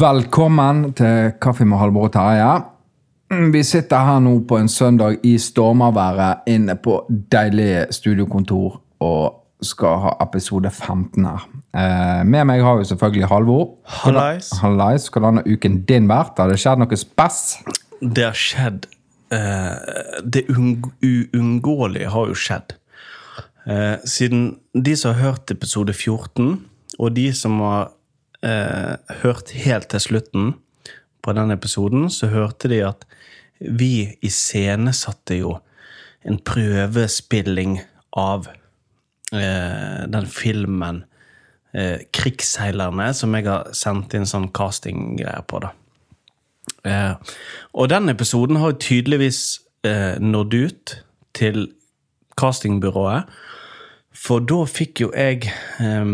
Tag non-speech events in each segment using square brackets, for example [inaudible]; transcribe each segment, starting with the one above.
Velkommen til Kaffe med Halvor og Terje. Vi sitter her nå på en søndag i stormaværet inne på deilige studiokontor og skal ha episode 15 her. Eh, med meg har vi selvfølgelig Halvor. Hallais. Hallais. Hvordan har uken din vært? Har det skjedd noe spess? Det har skjedd eh, Det uunngåelige har jo skjedd. Eh, siden de som har hørt episode 14, og de som har eh, hørt helt til slutten på den episoden, så hørte de at vi iscenesatte jo en prøvespilling av eh, den filmen eh, 'Krigsseilerne', som jeg har sendt inn sånn castinggreier på. da. Eh, og den episoden har jo tydeligvis eh, nådd ut til castingbyrået. For da fikk jo jeg eh,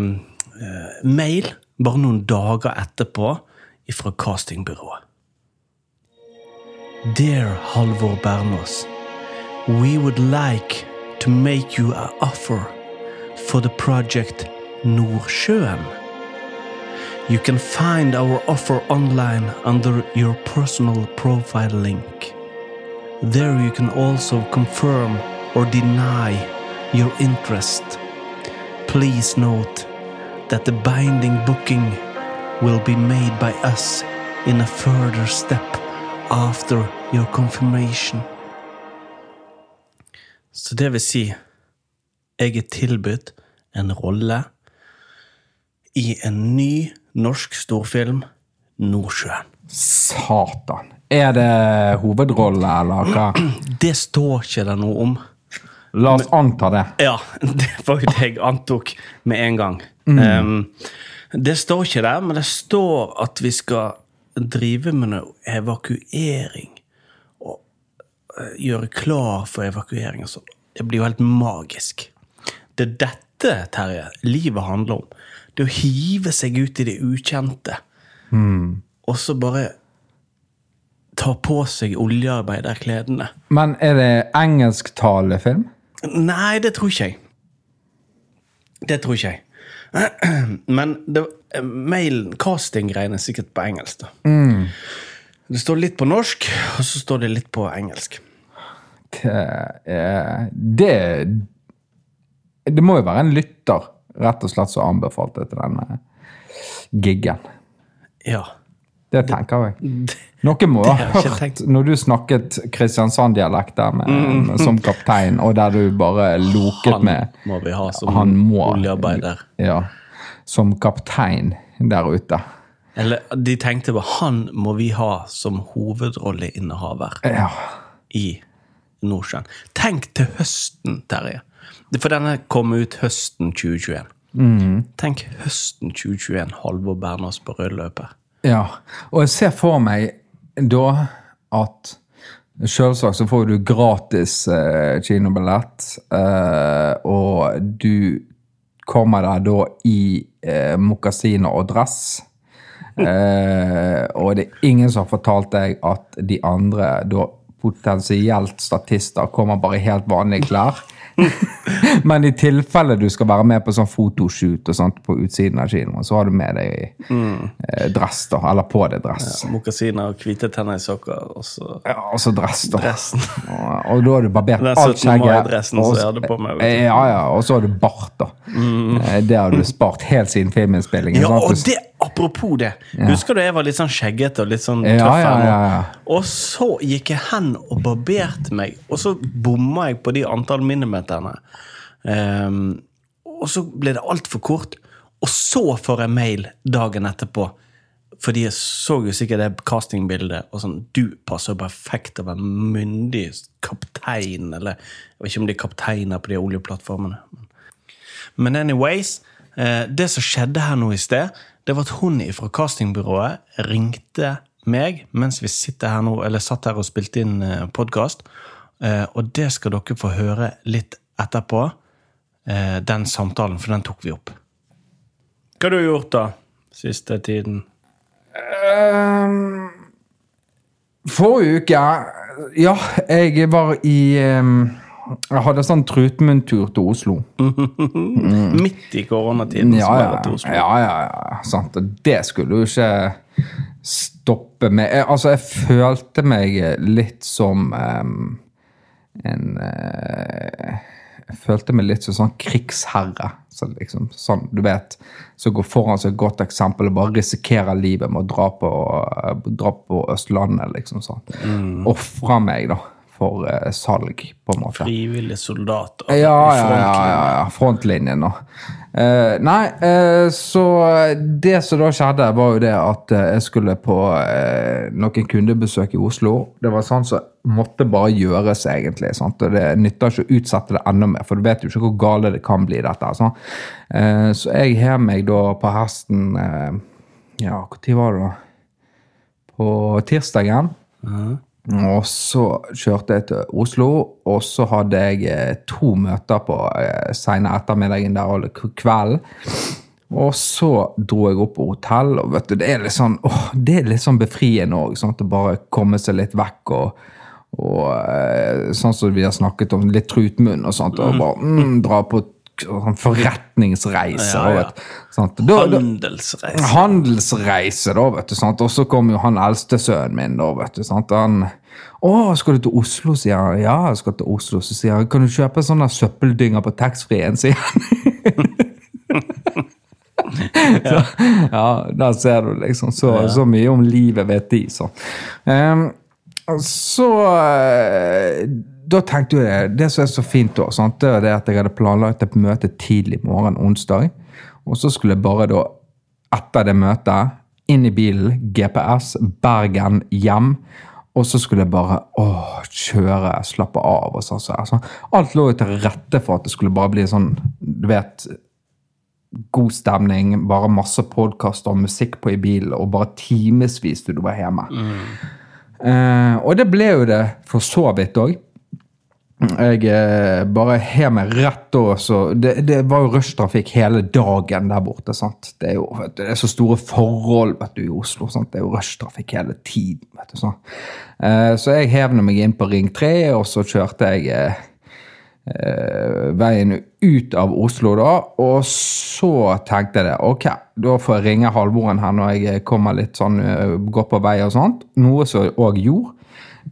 mail bare noen dager etterpå fra castingbyrået. Dear Halvor Bernås, we would like to make you an offer for the project Nordsjøen. You can find our offer online under your personal profile link. There you can also confirm or deny your interest. Please note that the binding booking will be made by us in a further step after your confirmation. Så det vil si, jeg er tilbudt en rolle i en ny norsk storfilm, Nordsjøen. Satan. Er det hovedrolle, eller hva? [clears throat] Det står ikke det noe om. La oss anta det. Ja, [laughs] det var jo det jeg antok med en gang. Um, det står ikke der, men det står at vi skal drive med noe evakuering. Og eh, gjøre klar for evakuering og sånn. Det blir jo helt magisk. Det er dette, Terje, livet handler om. Det å hive seg ut i det ukjente. Og så bare ta på seg oljearbeiderkledene. Men er det engelsktalende film? Nei, det tror ikke jeg. Det tror ikke jeg. [clears throat] Men det, mailen, casting-greiene er sikkert på engelsk. da. Det står litt på norsk, og så står det litt på engelsk. Det, er- det Det må jo være en lytter, rett og slett, som anbefalte til denne giggen. Ja. Det tenker jeg. Noen må ha hørt når du snakket Kristiansand-dialekt der med, med, som kaptein, og der du bare loket Han med må vi ha som Han må. oljearbeider. Ja. Som kaptein der ute. Eller de tenkte på han må vi ha som hovedrolleinnehaver Ja. i Nordsjøen. Tenk til høsten, Terje. For denne kom ut høsten 2021. Tenk høsten 2021, Halvor Bernås på rød løper. Ja, og jeg ser for meg da at Selvsagt så får du gratis eh, kinobillett, eh, og du kommer der da i eh, mokasiner og dress. [laughs] Eh, og det er ingen som har fortalt deg at de andre, da potensielt statister, kommer bare i helt vanlige klær. [laughs] Men i tilfelle du skal være med på sånn fotoshoot og sånt på utsiden av kinoen, så har du med deg eh, dress, da. Eller på deg dress. Mokasiner og hvite tenner i sokker, og så Ja, og så dress, da. Og, og da har du barbert Den alt 17. skjegget. du. Ja, ja, og så har du bart, da. Mm. Det har du spart helt siden filminnspillingen. Ja, og det, apropos det. Husker du jeg var litt sånn skjeggete og litt sånn Ja, tøff? ja, ja, ja. Og så gikk jeg hen og barberte meg, og så bomma jeg på de antall millimeterne. Um, og så ble det altfor kort. Og så får jeg mail dagen etterpå. Fordi jeg så jo sikkert det castingbildet, og sånn Du passer perfekt til å være myndig kaptein, eller Jeg vet ikke om de er kapteiner på de oljeplattformene. Men anyways, eh, det som skjedde her nå i sted, det var at hun fra castingbyrået ringte meg mens vi sitter her nå, eller satt her og spilte inn podkast. Og det skal dere få høre litt etterpå, eh, den samtalen, for den tok vi opp. Hva har du gjort da, siste tiden? Forrige uke Ja, jeg var i um, Jeg hadde sånn Trutmund-tur til Oslo. [laughs] Midt i koronatiden. Ja, var ja, det til Oslo. ja, ja, ja sant. Det skulle jo ikke stoppe meg. Jeg, altså, jeg følte meg litt som um, en uh, Jeg følte meg litt som sånn krigsherre. Så liksom, sånn, du vet, som går foran som et godt eksempel og bare risikerer livet med å dra på, dra på Østlandet, liksom sånn. Mm. Ofre meg, da, for eh, salg, på en måte. Frivillige soldater. Ja, i ja, ja, ja, ja. Frontlinjen, da. Eh, nei, eh, så det som da skjedde, var jo det at eh, jeg skulle på eh, noen kundebesøk i Oslo. Det var sånn som måtte bare gjøres, egentlig. Sant? Og det nytter ikke å utsette det enda mer, for du vet jo ikke hvor gale det kan bli, dette. Eh, så jeg har meg da på hesten Ja, når var det, da? På tirsdagen. Og så kjørte jeg til Oslo, og så hadde jeg eh, to møter på eh, sene ettermiddagen der og kvelden. Og så dro jeg opp på hotell, og vet du, det er litt sånn, åh, det er litt sånn befriende òg. Sånn, å bare komme seg litt vekk og, og eh, sånn som vi har snakket om, litt trutmunn og sånt. Og bare mm, dra på sånn forretningsreise. Ja, ja. vet, sant? Da, da, Handelsreise. handelsreise, da, vet du. sant? Og så kom jo han eldste sønnen min, da, vet du. sant? Han Å, skal du til Oslo, sier han. Ja, jeg skal til Oslo. Så sier han, kan du kjøpe sånne søppeldynger på taxfree-en, sier han. [laughs] så, ja, der ser du liksom. Så, så mye om livet vet de, så. Um, så eh, da tenkte jeg det, som er så fint da, sant? det er at jeg hadde planlagt et møte tidlig morgen onsdag. Og så skulle jeg bare da, etter det møtet, inn i bilen, GPS, Bergen, hjem. Og så skulle jeg bare åh, kjøre, slappe av. og sånn. så, altså, alt lå jo til rette for at det skulle bare bli sånn, du vet God stemning, bare masse podkaster og musikk på i bilen, og bare timevis til du var hjemme. Eh, og det ble jo det for så vidt òg. Jeg eh, bare har meg rett da, så det, det var jo rushtrafikk hele dagen der borte. sant? Det er jo det er så store forhold vet du, i Oslo. sant? Det er jo rushtrafikk hele tiden. vet du, sånn. Eh, så jeg hev meg inn på Ring 3, og så kjørte jeg eh, eh, veien ut av Oslo da, og så tenkte jeg det, ok, da får jeg ringe Halvoren her når jeg kommer litt sånn, eh, går på vei og sånt, noe som jeg også gjorde.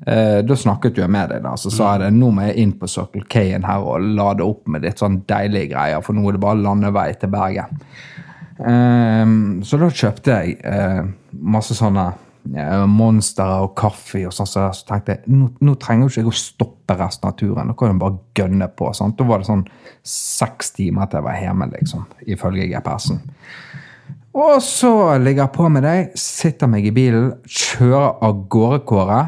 Eh, da snakket jo jeg med deg da, så sa jeg det, nå må jeg inn på Circle K-en her og lade opp med litt sånn deilige greier, for nå er det bare landevei til Bergen. Eh, så da kjøpte jeg eh, masse sånne eh, monster og kaffe og sånn, så så tenkte jeg, nå, nå trenger jo ikke jeg å stoppe resten av turen, nå kan jeg bare gønne på. Sant? Da var det sånn seks timer til jeg var hjemme, liksom, ifølge GPS-en. Og så ligger jeg på med deg, sitter meg i bilen, kjører av gårde, Kåre.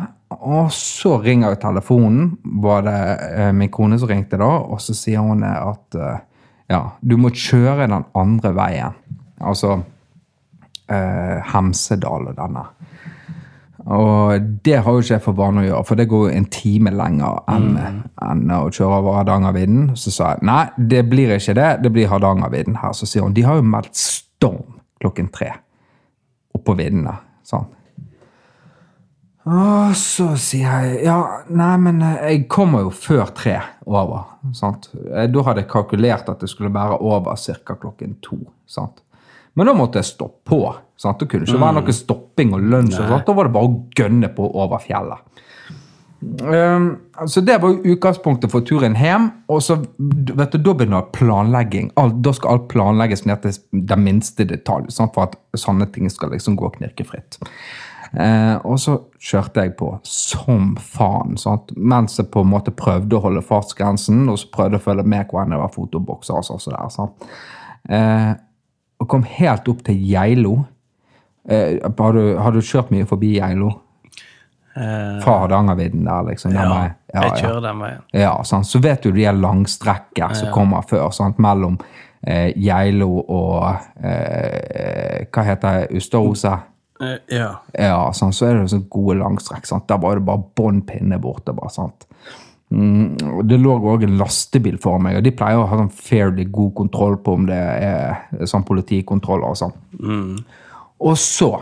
Og så ringer jeg telefonen. Var det eh, min kone som ringte da? Og så sier hun at eh, ja, du må kjøre den andre veien. Altså eh, Hemsedal og denne. Og det har jo ikke jeg for vane å gjøre, for det går jo en time lenger enn enn å kjøre over Hardangervidda. Så sa jeg nei, det blir ikke det, det blir Hardangervidda her. Så sier hun de har jo meldt storm klokken tre oppå viddene. Sånn. Og så sier jeg ja, nei, men eh, jeg kommer jo før tre over. sant? Eh, Da hadde jeg kalkulert at det skulle være over ca. klokken to. sant? Men da måtte jeg stoppe på. sant? Det kunne ikke være noe stopping og lunsj. og sånt. Da var det bare å gønne på over fjellet. Um, så Det var utgangspunktet for turen hjem. og så, vet du, Da begynner planlegging. Alt, da skal alt planlegges ned til den minste detalj, sant? for at sånne ting skal liksom gå knirkefritt. Eh, og så kjørte jeg på som faen, sant? mens jeg på en måte prøvde å holde fartsgrensen, og så prøvde å følge med hvor det var fotobokser og sånn. så der, sant? Eh, og kom helt opp til Geilo. Eh, har, du, har du kjørt mye forbi Geilo? Eh, Fra Hardangervidda der, liksom? Den ja, ja, jeg kjører den veien. Ja, sant? Så vet du de her langstrekker som kommer før, sant? mellom eh, Geilo og eh, Hva heter det? Ustadhuset? Eh, ja. Ja, sånn, så er det sånn gode langstrekk. Sant? Der var det bare bånn pinne borte. bare, sant? Mm, det lå òg en lastebil for meg, og de pleier å ha sånn fairly god kontroll på om det er sånn politikontroller og sånn. Og så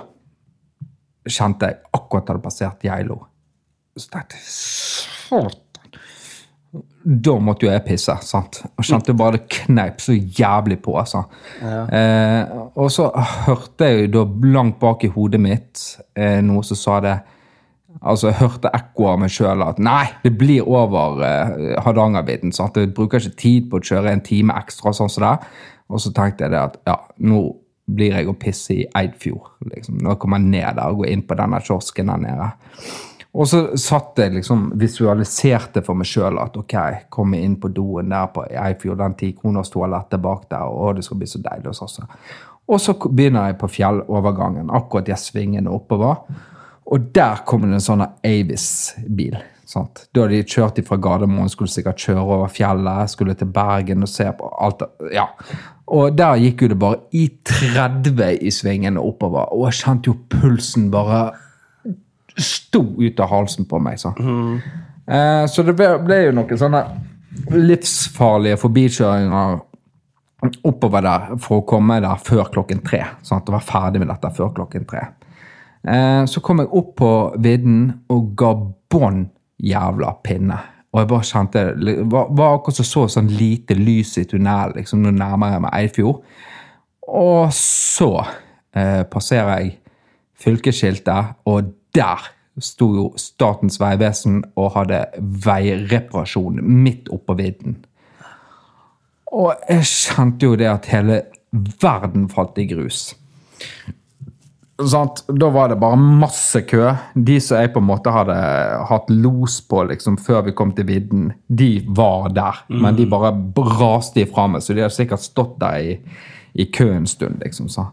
kjente jeg akkurat hadde passert Geilo. Så tenkte jeg. Da måtte jo jeg pisse. sant? Og kjente bare det kneip så jævlig på. altså. Eh, og så hørte jeg jo da langt bak i hodet mitt eh, noe som sa det Altså, Jeg hørte ekko av meg sjøl at nei, det blir over eh, Hardangervidda. sant? Jeg bruker ikke tid på å kjøre en time ekstra. sånn som det. Og så tenkte jeg det at ja, nå blir jeg å pisse i Eidfjord. liksom. Nå kommer jeg ned der og går inn på denne kiosken der nede. Og så satt jeg liksom, visualiserte for meg sjøl at ok, komme inn på doen der på Eifjord, den tikronerstoalettet bak der, og det skal bli så deilig. Og så, og så begynner jeg på fjellovergangen, akkurat de svingene oppover. Og der kommer det en sånn Avis-bil. sant? Da hadde de kjørt fra Gardermoen, skulle sikkert kjøre over fjellet, skulle til Bergen og se på alt. ja. Og der gikk jo det bare i 30 i svingene oppover, og jeg kjente jo pulsen bare sto ut av halsen på meg. Så, eh, så det ble, ble jo noen sånne livsfarlige forbikjøringer oppover der for å komme der før klokken tre. Sånn at jeg var ferdig med dette før klokken tre. Eh, så kom jeg opp på vidden og ga bånn jævla pinne. Og jeg bare kjente Det var, var akkurat som så sånn lite lys i tunnelen liksom, nå nærmer jeg meg Eidfjord. Og så eh, passerer jeg fylkesskiltet, og der sto jo Statens vegvesen og hadde veireparasjon midt oppå vidden. Og jeg kjente jo det at hele verden falt i grus. Sant? Da var det bare masse kø. De som jeg på en måte hadde hatt los på liksom, før vi kom til vidden, de var der. Men de bare braste ifra meg, så de hadde sikkert stått der i, i kø en stund. liksom så.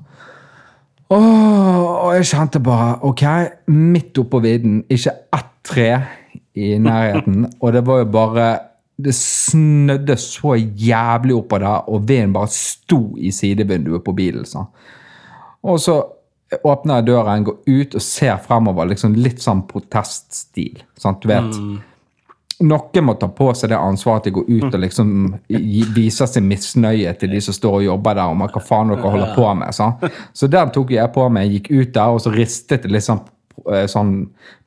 Og jeg kjente bare Ok, midt oppå vidden, ikke ett tre i nærheten. Og det var jo bare Det snødde så jævlig oppå der, og vinden bare sto i sidevinduet på bilen. Så. Og så åpner jeg døren, går ut og ser fremover. liksom Litt sånn proteststil. Sant? Du vet. Noen må ta på seg det ansvaret at de går ut og liksom viser sin misnøye til de som står og jobber der, om hva faen dere holder på med. Sant? Så den tok jeg på meg. Gikk ut der, og så ristet det litt sånn, eh, sånn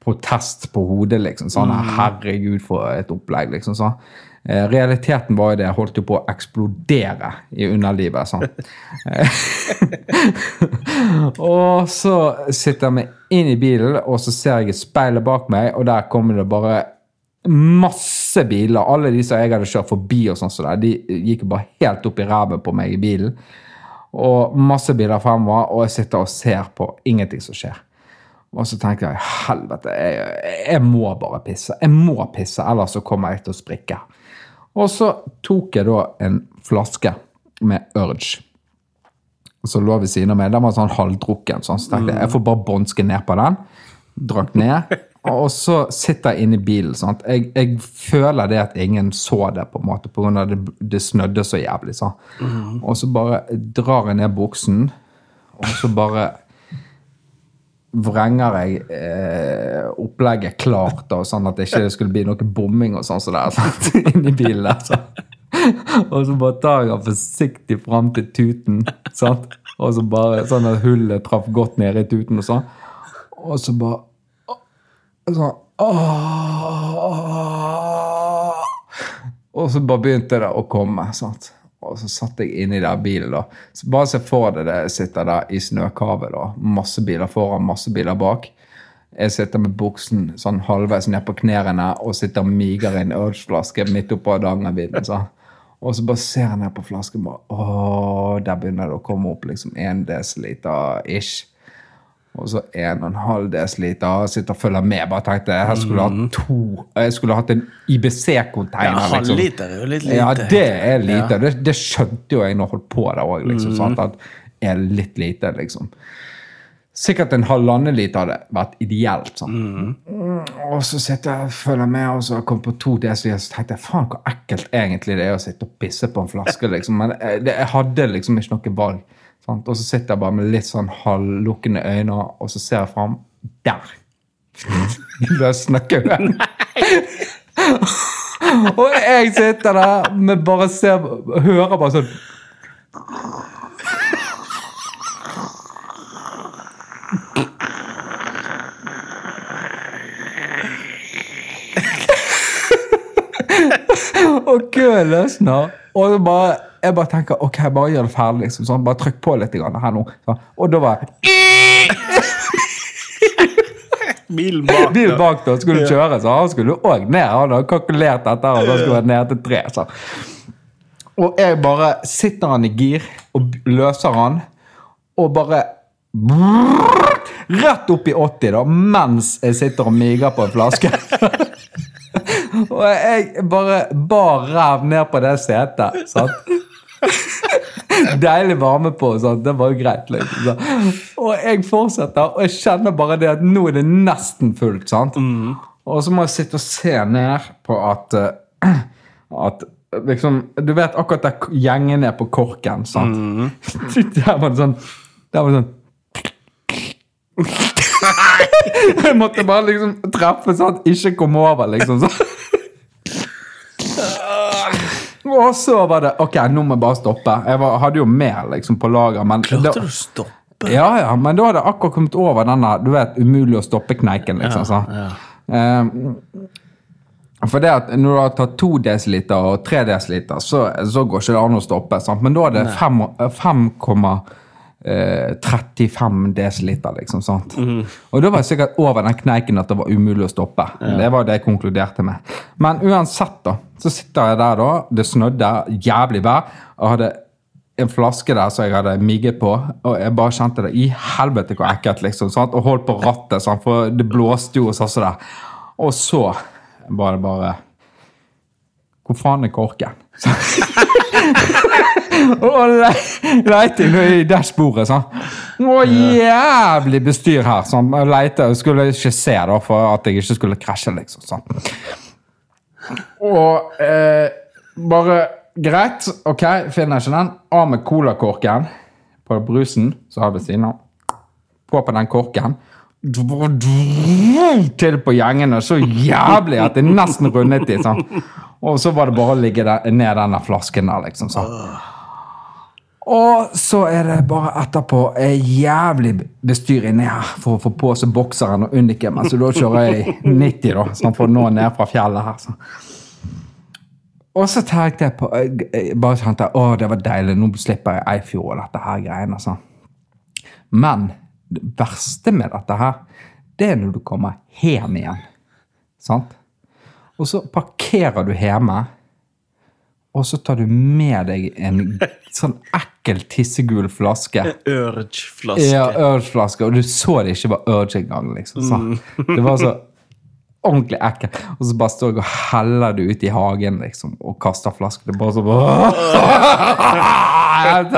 protest på hodet. liksom, sånn, Herregud, for et opplegg. liksom sånn. Realiteten var jo det, jeg holdt jo på å eksplodere i underlivet. sånn. [laughs] og så sitter jeg meg inn i bilen, og så ser jeg et speil bak meg, og der kommer det bare masse biler. Alle de som jeg hadde kjørt forbi, og sånn så der, de gikk bare helt opp i ræven på meg i bilen. Og masse biler fremover, og jeg sitter og ser på ingenting som skjer. Og så tenker jeg helvete, jeg, jeg må bare pisse. Jeg må pisse, ellers så kommer jeg til å sprikke. Og så tok jeg da en flaske med Urge som lå ved siden av meg. Den var sånn halvdrukken. Sånn, så tenkte jeg jeg får bare bånske ned på den. Drakk ned. Og så sitter jeg inne i bilen. Sant? Jeg, jeg føler det at ingen så det, på en måte, av det, det snødde så jævlig. Så. Og så bare drar jeg ned buksen, og så bare vrenger jeg eh, opplegget klart, da, sånn at det ikke skulle bli noe bomming og sånn som det er [laughs] inni bilen. der, så. Og så bare tar jeg den forsiktig fram til tuten, sant? og så bare sånn at hullet traff godt ned i tuten og sånn. Og så bare sånn åh. Og så bare begynte det å komme. sant? Og så satt jeg inni der bilen. da. Så Bare se for deg det. Sitter der i snøkavet. da. Masse biler foran, masse biler bak. Jeg sitter med buksen sånn halvveis ned på knærne og sitter og miger i en Urge-flaske midt oppå Hardangervidda. så. Og så bare ser jeg ned på flasken. åh, Der begynner det å komme opp liksom én desiliter ish. Og så en og en halv desiliter. Sitter og følger med. Bare tenkte jeg skulle hatt to Jeg skulle hatt en Ja, IBC-container. liksom. halvliter er jo litt lite. Ja, det er lite. Det, det skjønte jo jeg når jeg holdt på der òg. Liksom, Mm. At er litt lite, liksom. Sikkert en halvannen liter hadde vært ideelt. sånn. Og så sitter jeg og følger med, og så kom jeg på to desiliter, så tenkte jeg faen hvor ekkelt egentlig det er å sitte og pisse på en flaske. liksom. Men jeg, det, jeg hadde liksom ikke noe valg. Sant? Og så sitter jeg bare med litt sånn halvlukkende øyne, og så ser jeg fram. Der! Der snakker jeg. Og jeg sitter der med bare ser, hører bare sånn og køen løsner. Og så bare, jeg bare tenker ok, bare gjør det ferdig. liksom, sånn, Bare trykk på litt grann her nå. Så, Og da var Bilen bak. Bil bak da skulle kjøre, så han skulle òg ned. Han hadde kalkulert dette, og da skulle han ned til tre. Så. Og jeg bare sitter han i gir og løser han, og bare Rett opp i 80, da, mens jeg sitter og miger på en flaske. [laughs] og jeg bare bar ræv ned på det setet. sant? [laughs] Deilig varme på, sant? det var jo greit. Liksom. Og jeg fortsetter, og jeg kjenner bare det at nå er det nesten fullt. sant? Og så må jeg sitte og se ned på at, eh, at liksom, Du vet akkurat der gjengen er på korken. sant? [laughs] Der var det sånn Der var det sånn [laughs] Jeg måtte bare liksom treffe sånn at ikke kom over, liksom. Så. Og så var det Ok, nå må jeg bare stoppe. Jeg var, hadde jo mer liksom på lager, men Klarte da- du å stoppe? ja, ja, men da hadde jeg akkurat kommet over denne du vet, umulig å stoppe-kneiken. liksom, Ja, ja. Eh, for det at når du har tatt 2 dl og 3 dl, så, så går ikke det an å stoppe. Sant? Men da er det fem- eh, 5,35 desiliter, liksom. sant? Og da var jeg sikkert over den kneiken at det var umulig å stoppe. Det var det jeg konkluderte med. Men uansett, da, så sitter jeg der, da. Det snødde jævlig vær. og hadde en flaske der som jeg hadde migget på, og jeg bare kjente det i helvete hvor ekkelt, liksom. Sant? Og holdt på rattet, sant? for det blåste jo og sånn der. Og så var det bare Hvor faen er korken? [laughs] [laughs] og le- leite i dashbordet, sånn. Å, jævlig bestyr her. Sånn. Jeg Leite, skulle ikke se, da, for at jeg ikke skulle krasje, liksom. Sånn. Og eh, bare Greit, ok, finner jeg ikke den. Av med colakorken på brusen som har ved siden av. På på den korken. Til på gjengene så jævlig at det nesten rundet de. Sånn. Og så var det bare å ligge der, ned denne flasken der, liksom. sånn. Og så er det bare etterpå eh, jævlig bestyr inni her for å få på seg bokseren og uniken. Så da kjører jeg 90, da, så for å nå ned fra fjellet her. Så. Og så tenkte jeg på jeg, jeg bare tenkte, å det var deilig, nå slipper jeg Eifjord og dette her greiene. Så. Men det verste med dette her, det er når du kommer hjem igjen. Sant? Og så parkerer du hjemme, og så tar du med deg en sånn ekkel tissegul flaske. Urge-flaske. Ja, Urge-flaske, og du så det ikke var Urge engang. liksom. Så. Det var så ordentlig ekkelt. Og så bare står jeg og heller det ut i hagen liksom, og kaster flasken. Det er bare så Helt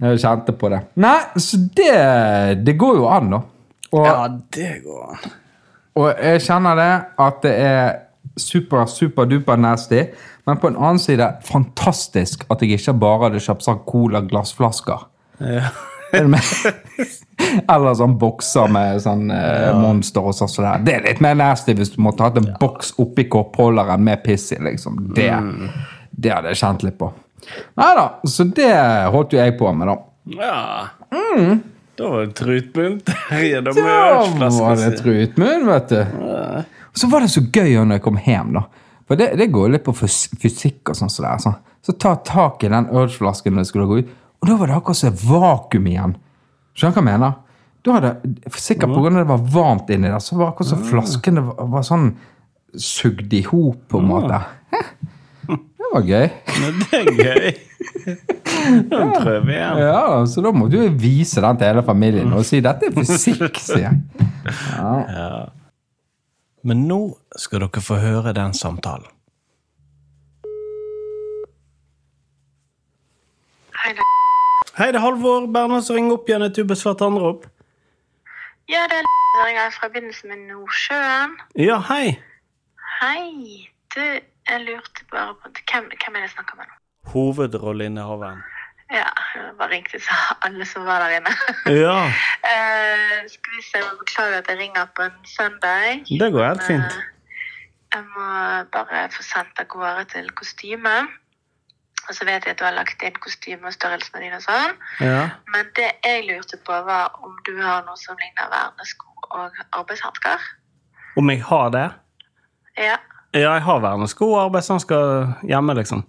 Jeg kjente på det. Nei, så det, det går jo an, da. Og, Ja, det går an. og jeg kjenner det at det er super, super duper nasty. Men på en annen side fantastisk at jeg ikke bare hadde kjøpt sånn cola-glassflasker. Ja. Er? [laughs] Eller sånn bokser med sånn eh, monster og sånn. det er litt mer nasty hvis du måtte hatt en boks oppi koppholderen med piss i. liksom. Det, det hadde jeg kjent litt på. Nei da, så det holdt jo jeg på med, da. ja. Da var det Trutmunn Terje [laughs] da Da var det. Trutmunn, vet du. Så var det så gøy når jeg kom hjem, da. For det, det går litt på fysikk og sånn. Så, det er, sånn. Så ta tak i den ølflasken når jeg skulle gå ut, og da var det akkurat som vakuum igjen. Skjønner du hva jeg mener? Da hadde, Sikkert pga. det var varmt inni der, så var akkurat som flaskene var, var sånn sugd i hop, på en måte. Det var gøy. Men det er gøy. [laughs] Da prøver vi igjen. Ja, Så da må du vise den til hele familien og si 'dette er fysikk', sier jeg. Ja. Men nå skal dere få høre den samtalen. Hei, da. Hei, det er Halvor Bernhard som ringer opp igjen et ubesvart anrop. Ja, det er jeg ringer fra begynnelsen med Nordsjøen. Ja, hei. Hei. Du, jeg lurte bare på Hvem, hvem er det jeg snakker med nå? Hovedrolleinnehaveren. Ja, jeg bare ringte så alle som var der inne. [laughs] Ja, uh, skal vi se, jeg beklager at jeg ringer på en søndag. det går helt fint. Eh, jeg må bare få sendt av gårde til kostyme. Og så vet jeg at du har lagt inn kostyme og størrelsene dine og sånn. Ja. Men det jeg lurte på, var om du har noe som ligner vernesko og arbeidshansker. Om jeg har det? Ja. Ja, jeg har vernesko og arbeidshansker hjemme, liksom.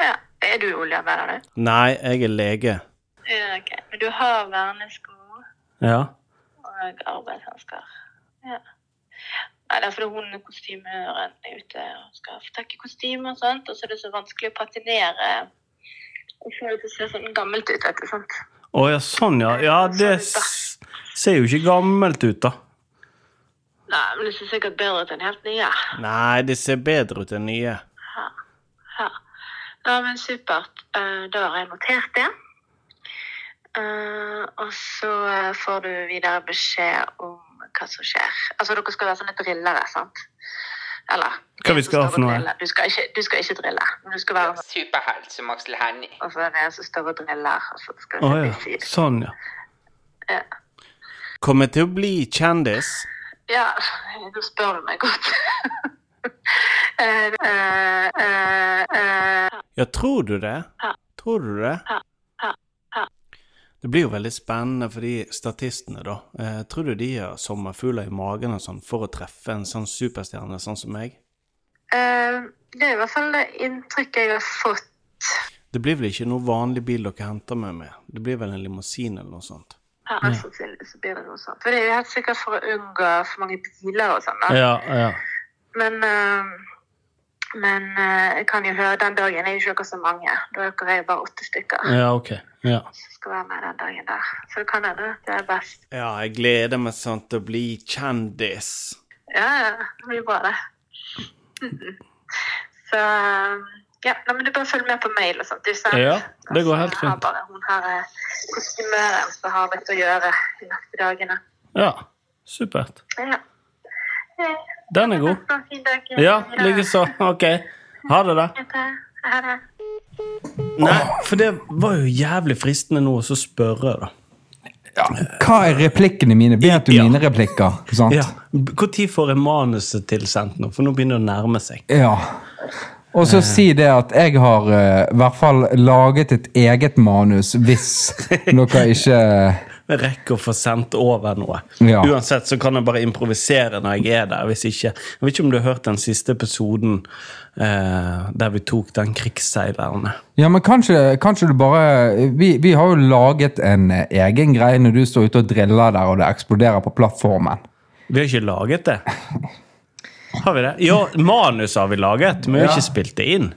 ja. Er du oljearbeider, du? Nei, jeg er lege. Ja, ok. Men du har vernesko Ja. og arbeidshansker. Ja. Nei, det er fordi hun kostymøren er ute og skal få tak i kostyme og sånt, og så er det så vanskelig å patinere og få det til å se sånn gammelt ut, Ikke sant? Å ja, sånn, ja. Ja, det ser jo ikke gammelt ut, da. Nei, men det ser sikkert bedre ut enn helt nye. Nei, det ser bedre ut enn nye. Ja. ja, men supert. Eh, Da har jeg notert det. Eh, og så får du videre beskjed om hva som skjer. Altså, dere skal være sånne drillere, sant? Eller Hva vi skal ha for noe? Du skal, ikke, du skal ikke drille, men du skal være Superhelt som Aksel Hennie. Og så er det en som står og driller, og så skal du Å sitte ja. Sånn, ja. Ja. Kommer til å bli kjendis. Ja, nå spør du meg godt. [laughs] Eh, eh, eh, Ja, tror du det? Tror du det? Ja, ja, ja. Det blir jo veldig spennende for de statistene, da. Eh, tror du de har sommerfugler i magen og sånn for å treffe en sånn superstjerne sånn som meg? Det er i hvert fall det inntrykket jeg har fått. Det blir vel ikke noe vanlig bil dere henter meg med? Det blir vel en limousin eller noe sånt? Ja, Mest sannsynlig så blir det noe sånt. For det er jo helt sikkert for å unngå for mange biler og sånn. da. Ja, ja. Men, eh, men eh, jeg kan jo høre den dagen er jo ikke dere så mange. Da er dere bare åtte stykker Ja, ok. Ja. som skal være med den dagen der. Så det kan hende det er best. ja, jeg gleder meg sånn til å bli kjendis. Ja, ja, det blir bra, det. [laughs] Så ja, nei, men du bare følger med på mail og sånt. Ja, det går helt fint. Bare, hun har er kostymøren som har litt å gjøre de neste dagene. Ja, supert. Ja. Eh, Den er god. Ja, likeså. Ok. Ha det, da. Ha det. Nei, for det var jo jævlig fristende nå å spørre, da. Hva er replikkene mine? Vet du Ja. mine replikker? Sant? Ja. Når får jeg manuset tilsendt nå? For nå begynner det å nærme seg. Ja. Og så si det at jeg har uh, i hvert fall laget et eget manus hvis [laughs] dere ikke Vi rekker å få sendt over noe. Ja. Uansett så kan jeg bare improvisere når jeg er der. hvis ikke. Jeg vet ikke om du har hørt den siste episoden uh, der vi tok den krigsseilerne. Ja, men kanskje, kanskje du bare vi, vi har jo laget en eh, egen greie når du står ute og driller der og det eksploderer på plattformen. Vi har ikke laget det. [laughs] Har vi det? Ja, manus har vi laget, men vi har ikke spilt det inn.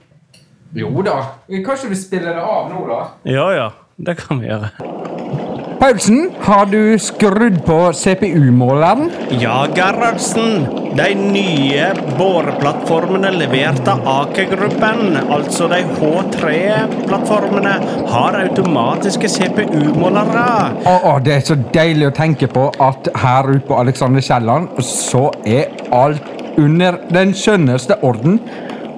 Jo da. Kanskje vi spiller det av nå, da? Ja ja, det kan vi gjøre. Paulsen, har du skrudd på CPU-måleren? Ja, Gerhardsen. De nye boreplattformene levert av Aker-gruppen, altså de H3-plattformene, har automatiske CPU-målere. Å, å, det er så deilig å tenke på at her ute på Alexander Kielland så er alt under den skjønneste orden.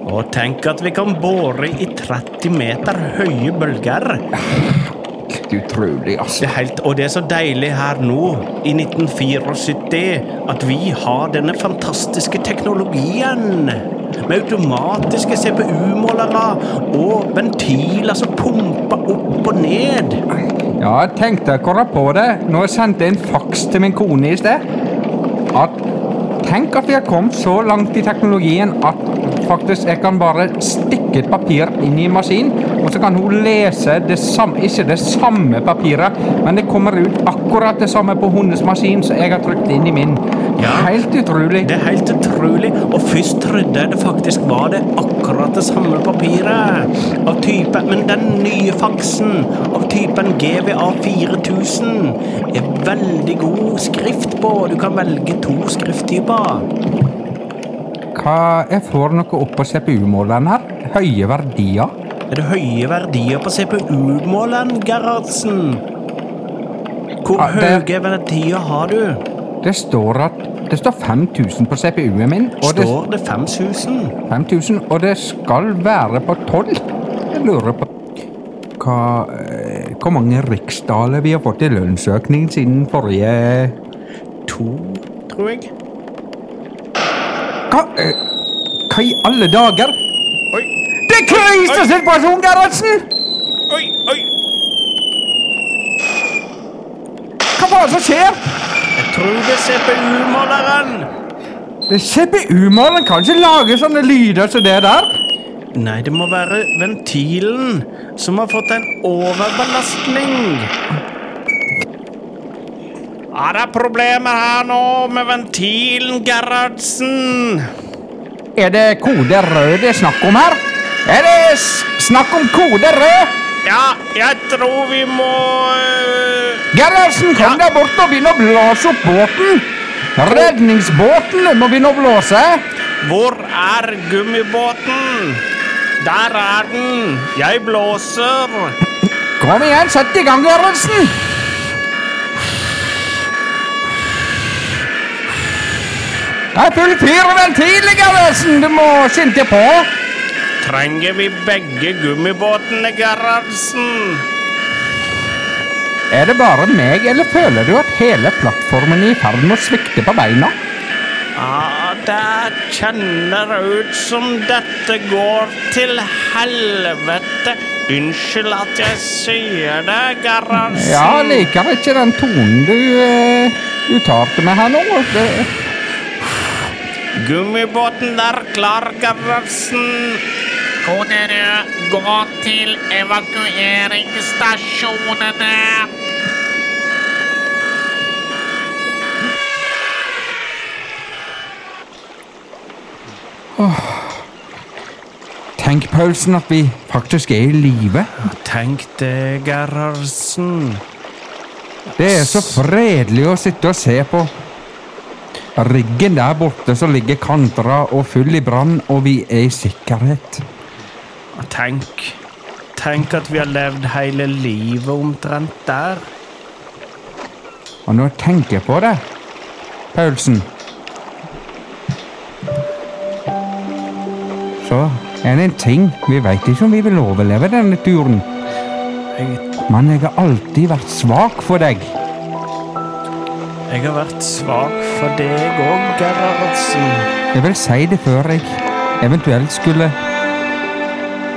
Og tenk at vi kan bore i 30 meter høye bølger. Helt utrolig, altså. Det er helt, og det er så deilig her nå, i 1974, at vi har denne fantastiske teknologien. Med automatiske CPU-målere og ventiler som pumper opp og ned. Ja, jeg tenkte akkurat på det når jeg sendte en faks til min kone i sted. At Tenk at vi har kommet så langt i teknologien at faktisk jeg kan bare stikke et papir inn i en maskin, og så kan hun lese det samme, ikke det samme papiret, men det kommer ut akkurat det samme på hennes maskin som jeg har trykt inn i min. Ja. Helt utrolig. Det er helt utrolig. Og først trodde jeg det faktisk var det akkurat det samme papiret. Av type, men den nye faksen av typen GVA 4000 er veldig god skrift på. Du kan velge to skrifttyper. Hva Jeg får noe opp på CPU-måleren her. Høye verdier. Er det høye verdier på CPU-måleren, Gerhardsen? Hvor Ja, det- høye verdier har du? Det står at det står 5000 på CPU-en min. Og det, Står det 5000? 5000, og det skal være på 12. Jeg lurer på hva, eh, Hvor mange riksdaler vi har fått i lønnsøkning siden forrige To, tror jeg. Hva, eh, hva i alle dager? Oi, Det er krisesituasjon, Gerhardsen! oi, oi! Hva faen som skjer? Jeg tror det er CPU-måleren. CPU-måleren kan ikke lage sånne lyder som det der. Nei, det må være ventilen som har fått en overbelastning. Ja, det er problemer her nå med ventilen, Gerhardsen? Er det kode rød det er snakk om her? Er det snakk om kode rød? Ja, jeg tror vi må uh... Gerhardsen, kom Ja. deg bort og begynn å blåse opp båten. Redningsbåten må begynne å blåse. Hvor er gummibåten? Der er den. Jeg blåser. Kom igjen, sett i gang, Gerhardsen. Det er full fyr i ventilen, Gerhardsen. Du må skynde på. Trenger vi begge gummibåtene, Gerhardsen? Er det bare meg, eller føler du at hele plattformen er i ferd med å svikte på beina? Ja, det kjenner ut som dette går til helvete. Unnskyld at jeg sier det, Gerhardsen. Ja, jeg liker ikke den tonen du uh, uttalte meg her nå. Det, Gummibåten der klar, Gerhardsen. Kode dere, gå til evakueringsstasjonene. tenk, Paulsen, at vi faktisk er i live. Tenk det, Gerhardsen. Det er så fredelig å sitte og se på. Riggen der borte som ligger kantra og full i brann, og vi er i sikkerhet. Tenk. Tenk at vi har levd hele livet omtrent der. Og nå tenker jeg på det, Paulsen Så er det en ting vi veit ikke om vi vil overleve denne turen. Men jeg har alltid vært svak for deg. jeg har vært svak for deg òg, Gerhardsen. Jeg vil si det før jeg eventuelt skulle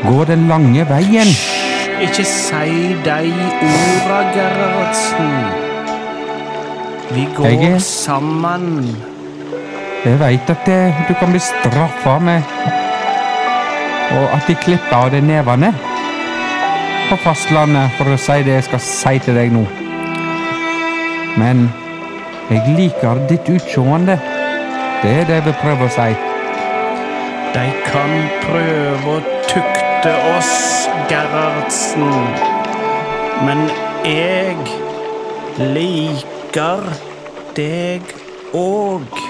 gå den lange veien. Ikke si de orda, Gerhardsen. Vi går Jeg sammen. Jeg veit at det, du kan bli straffa med Og at de klipper av deg nevene på fastlandet, for å si det jeg skal si til deg nå. Men jeg liker ditt utseende. Det er det jeg vil prøve å si. De kan prøve å tukte oss, Gerhardsen. Men jeg liker deg òg.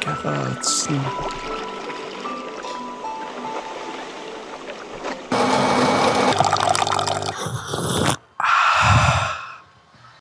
Gerhardsen.